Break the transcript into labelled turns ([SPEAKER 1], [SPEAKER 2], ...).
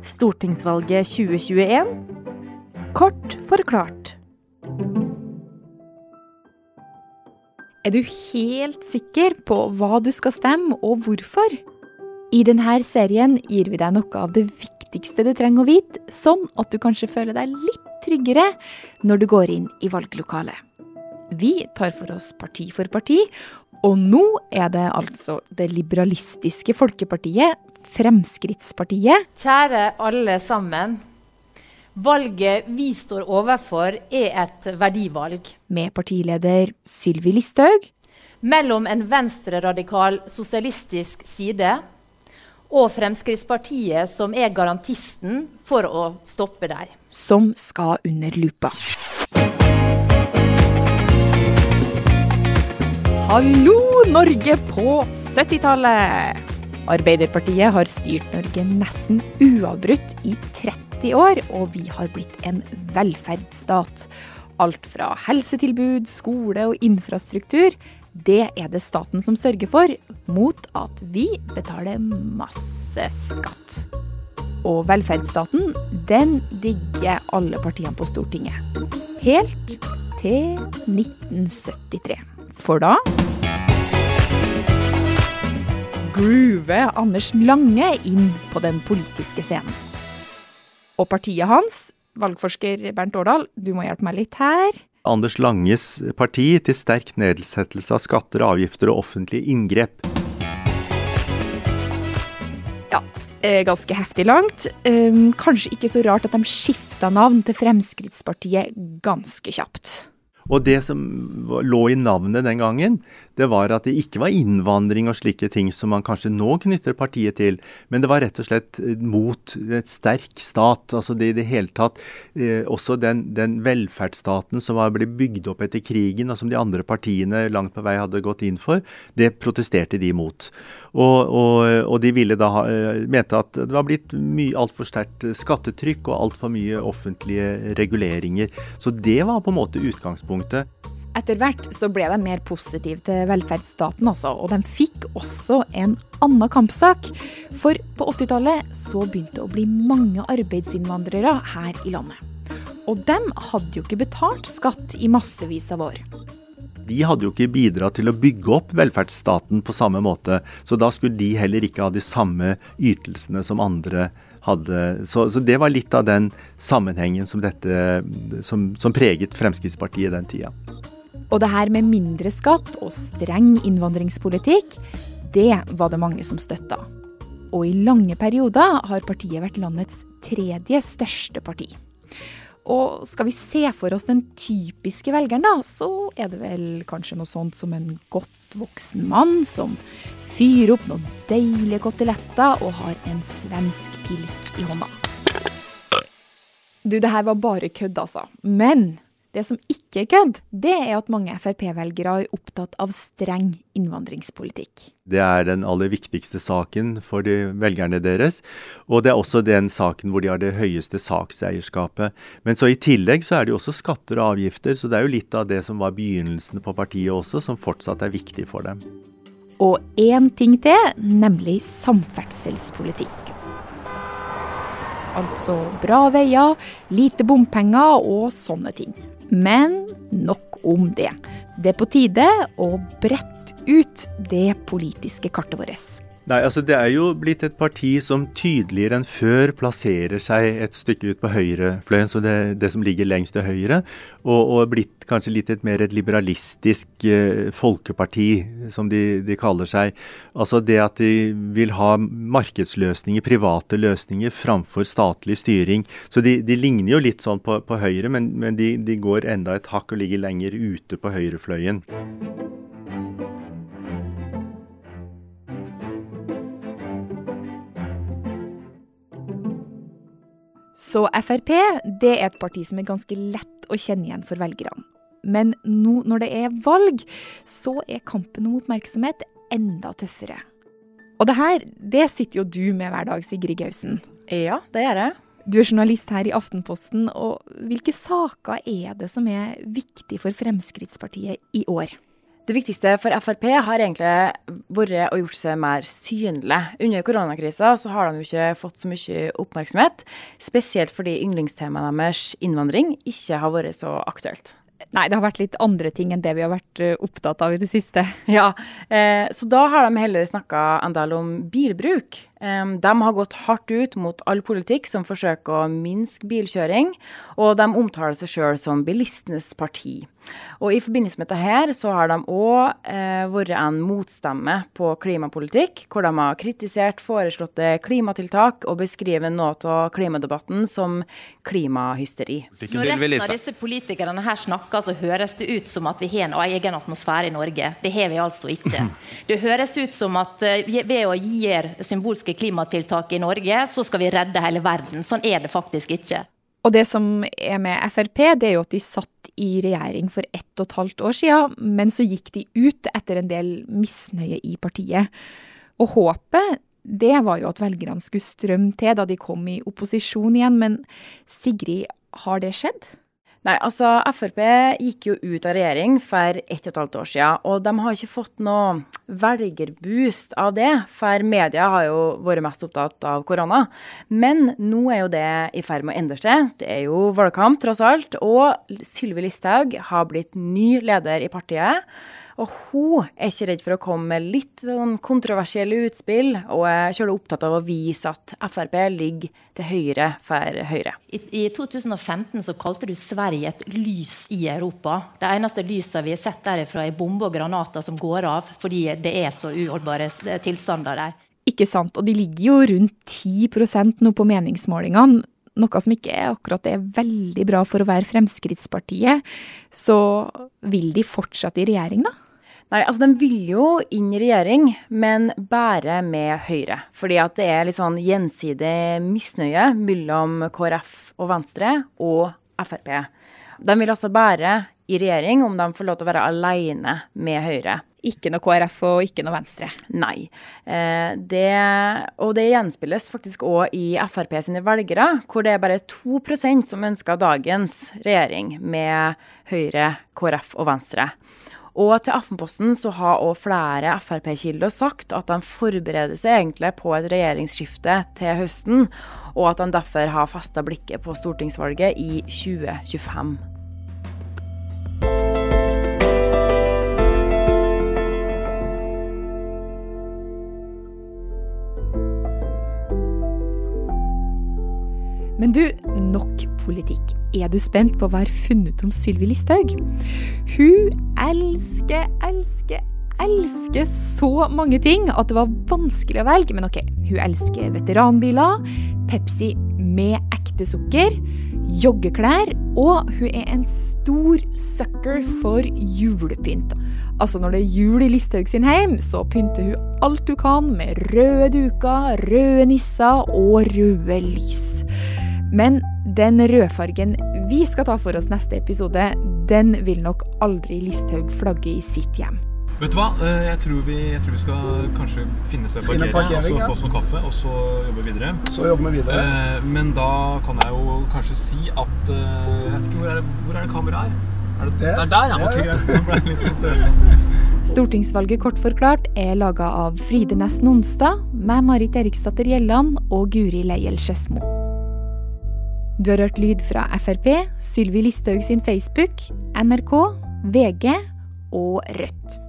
[SPEAKER 1] Stortingsvalget 2021 kort forklart.
[SPEAKER 2] Er du helt sikker på hva du skal stemme, og hvorfor? I denne serien gir vi deg noe av det viktigste du trenger å vite, sånn at du kanskje føler deg litt tryggere når du går inn i valglokalet. Vi tar for oss parti for parti, og nå er det altså det liberalistiske folkepartiet, Fremskrittspartiet.
[SPEAKER 3] Kjære alle sammen. Valget vi står overfor er et verdivalg.
[SPEAKER 2] Med partileder Sylvi Listhaug.
[SPEAKER 3] Mellom en venstreradikal sosialistisk side og Fremskrittspartiet, som er garantisten for å stoppe deg.
[SPEAKER 2] Som skal under lupa. Hallo, Norge på 70-tallet! Arbeiderpartiet har styrt Norge nesten uavbrutt i 30 år, og vi har blitt en velferdsstat. Alt fra helsetilbud, skole og infrastruktur, det er det staten som sørger for, mot at vi betaler masse skatt. Og velferdsstaten, den digger alle partiene på Stortinget. Helt til 1973. For da groover Anders Lange inn på den politiske scenen. Og partiet hans, valgforsker Bernt Årdal, du må hjelpe meg litt her.
[SPEAKER 4] Anders Langes parti til sterk nedsettelse av skatter, avgifter og offentlige inngrep.
[SPEAKER 2] Ja, eh, ganske heftig langt. Um, kanskje ikke så rart at de skifta navn til Fremskrittspartiet ganske kjapt.
[SPEAKER 4] Og det som lå i navnet den gangen, det var at det ikke var innvandring og slike ting som man kanskje nå knytter partiet til, men det var rett og slett eh, mot et sterk stat. Altså det i det hele tatt eh, Også den, den, velferdsstaten som var blitt bygd opp etter krigen, og som de andre partiene langt på vei hadde gått inn for, det protesterte de mot. Og, og, og de ville da eh, mente at det var blitt mye altfor sterkt skattetrykk og altfor mye offentlige reguleringer. Så det var på en måte utgangspunktet.
[SPEAKER 2] Etter hvert så ble de mer positive til velferdsstaten, altså, og de fikk også en annen kampsak. For på 80-tallet så begynte det å bli mange arbeidsinnvandrere her i landet. Og de hadde jo ikke betalt skatt i massevis av år.
[SPEAKER 4] De hadde jo ikke bidratt til å bygge opp velferdsstaten på samme måte, så da skulle de heller ikke ha de samme ytelsene som andre hadde. Så, så det var litt av den sammenhengen som, dette, som, som preget Fremskrittspartiet den tida.
[SPEAKER 2] Og det her med mindre skatt og streng innvandringspolitikk, det var det mange som støtta. Og i lange perioder har partiet vært landets tredje største parti. Og skal vi se for oss den typiske velgeren, da, så er det vel kanskje noe sånt som en godt voksen mann som fyrer opp noen deilige koteletter og har en svensk pils i hånda. Du, det her var bare kødd, altså. Men det som ikke er kødd, det er at mange Frp-velgere er opptatt av streng innvandringspolitikk.
[SPEAKER 4] Det er den aller viktigste saken for de velgerne deres, og det er også den saken hvor de har det høyeste sakseierskapet. Men så i tillegg så er det jo også skatter og avgifter, så det er jo litt av det som var begynnelsen på partiet også, som fortsatt er viktig for dem.
[SPEAKER 2] Og én ting til, nemlig samferdselspolitikk. Altså bra veier, lite bompenger og sånne ting. Men nok om det. Det er på tide å brette ut det politiske kartet vårt.
[SPEAKER 4] Nei, altså Det er jo blitt et parti som tydeligere enn før plasserer seg et stykke ut på høyrefløyen, så det, det som ligger lengst til høyre, og, og blitt kanskje litt et mer et liberalistisk eh, folkeparti, som de, de, kaller seg. Altså det at de vil ha markedsløsninger, private løsninger, framfor statlig styring. Så de, de ligner jo litt sånn på, på Høyre, men, men de, de går enda et hakk og ligger lenger ute på høyrefløyen.
[SPEAKER 2] Så Frp det er et parti som er ganske lett å kjenne igjen for velgerne. Men nå når det er valg, så er kampen om oppmerksomhet enda tøffere. Og det her, det sitter jo du med hver dag, Sigrid Gausen.
[SPEAKER 1] Ja, det gjør jeg.
[SPEAKER 2] Du er journalist her i Aftenposten, og hvilke saker er det som er viktig for Fremskrittspartiet i år?
[SPEAKER 1] Det viktigste for Frp har egentlig vært å gjøre seg mer synlig. Under koronakrisa så har de jo ikke fått så mye oppmerksomhet, spesielt fordi yndlingstemaet deres, innvandring, ikke har vært så aktuelt.
[SPEAKER 2] Nei, det har vært litt andre ting enn det vi har vært eh, opptatt av i det siste.
[SPEAKER 1] Ja, eh, så da har de heller snakka en del om bilbruk. De har gått hardt ut mot all politikk som forsøker å minske bilkjøring, og de omtaler seg sjøl som bilistenes parti. Og I forbindelse med dette her, så har de òg eh, vært en motstemme på klimapolitikk, hvor de har kritisert foreslåtte klimatiltak og beskriver noe av klimadebatten som klimahysteri.
[SPEAKER 3] Når resten av disse politikerne her snakker, så høres det ut som at vi har en egen atmosfære i Norge. Det har vi altså ikke. Det høres ut som at eh, ved å gi symbolske klimatiltak i Norge, så skal vi redde hele verden. Sånn er det faktisk ikke.
[SPEAKER 2] Og det som er med Frp, det er jo at de satt i regjering for ett og et halvt år siden, men så gikk de ut etter en del misnøye i partiet. Og håpet, det var jo at velgerne skulle strømme til da de kom i opposisjon igjen, men Sigrid, har det skjedd?
[SPEAKER 1] Nei, altså Frp gikk jo ut av regjering for ett og et halvt år siden, og de har ikke fått noe velgerboost av det, for media har jo vært mest opptatt av korona. Men nå er jo det i ferd med å endre seg. Det er jo valgkamp, tross alt, og Sylvi Listhaug har blitt ny leder i partiet. Og hun er ikke redd for å komme med litt sånn kontroversielle utspill, og er opptatt av å vise at Frp ligger til høyre for Høyre.
[SPEAKER 3] I, I, 2015 så kalte du Sverige et lys i Europa. Det eneste lyset vi har sett derifra, er bomber og granater som går av fordi det er så uholdbare tilstander der.
[SPEAKER 2] Ikke sant. Og de ligger jo rundt 10% nå på meningsmålingene noe som ikke er akkurat det er veldig bra for å være Fremskrittspartiet, så vil de fortsette i regjering, da?
[SPEAKER 1] Nei, altså De vil jo inn i regjering, men bare med Høyre. Fordi at det er litt sånn gjensidig misnøye mellom KrF og Venstre og Frp. De vil altså bare i regjering om de får lov til å være alene med Høyre.
[SPEAKER 2] Ikke noe KrF og ikke noe Venstre?
[SPEAKER 1] Nei. Eh, det, og det gjenspilles faktisk òg i Frp sine velgere, hvor det er bare 2% som ønsker dagens regjering med Høyre, KrF og Venstre. Og til Aftenposten så har òg flere Frp-kilder sagt at de forbereder seg egentlig på et regjeringsskifte til høsten, og at de derfor har festa blikket på stortingsvalget i 2025.
[SPEAKER 2] Men du, politikk. Er du spent på hva være funnet om Sylvi Listhaug? Hun elsker, elsker, elsker så mange ting at det var vanskelig å velge. Men OK, hun elsker veteranbiler, Pepsi med ekte sukker, joggeklær, og hun er en stor sucker for julepynt. Altså Når det er jul i Listhaug sin heim, så pynter hun alt hun kan med røde duker, røde nisser og røde lys. Men den rødfargen vi skal ta for oss neste episode, den vil nok aldri Listhaug flagge i sitt hjem.
[SPEAKER 5] Vet du hva? Eh, jeg tror vi, jeg tror vi skal kanskje finne seg parkering, og så få oss noe kaffe, og så jobbe videre.
[SPEAKER 6] Så jobber vi videre.
[SPEAKER 5] Eh, men da kan jeg jo kanskje si at eh, Jeg vet ikke, hvor er det, hvor er det kameraet er? Er det, det, er der, ja. Ok, greit. Nå ble jeg litt sånn stressa.
[SPEAKER 2] Stortingsvalget kort forklart er laga av Fride Næss Nonstad, meg Marit Eriksdatter Gjelland og Guri Leiel Skedsmo. Du har hørt lyd fra Frp, Sylvi Listhaug sin Facebook, NRK, VG og Rødt.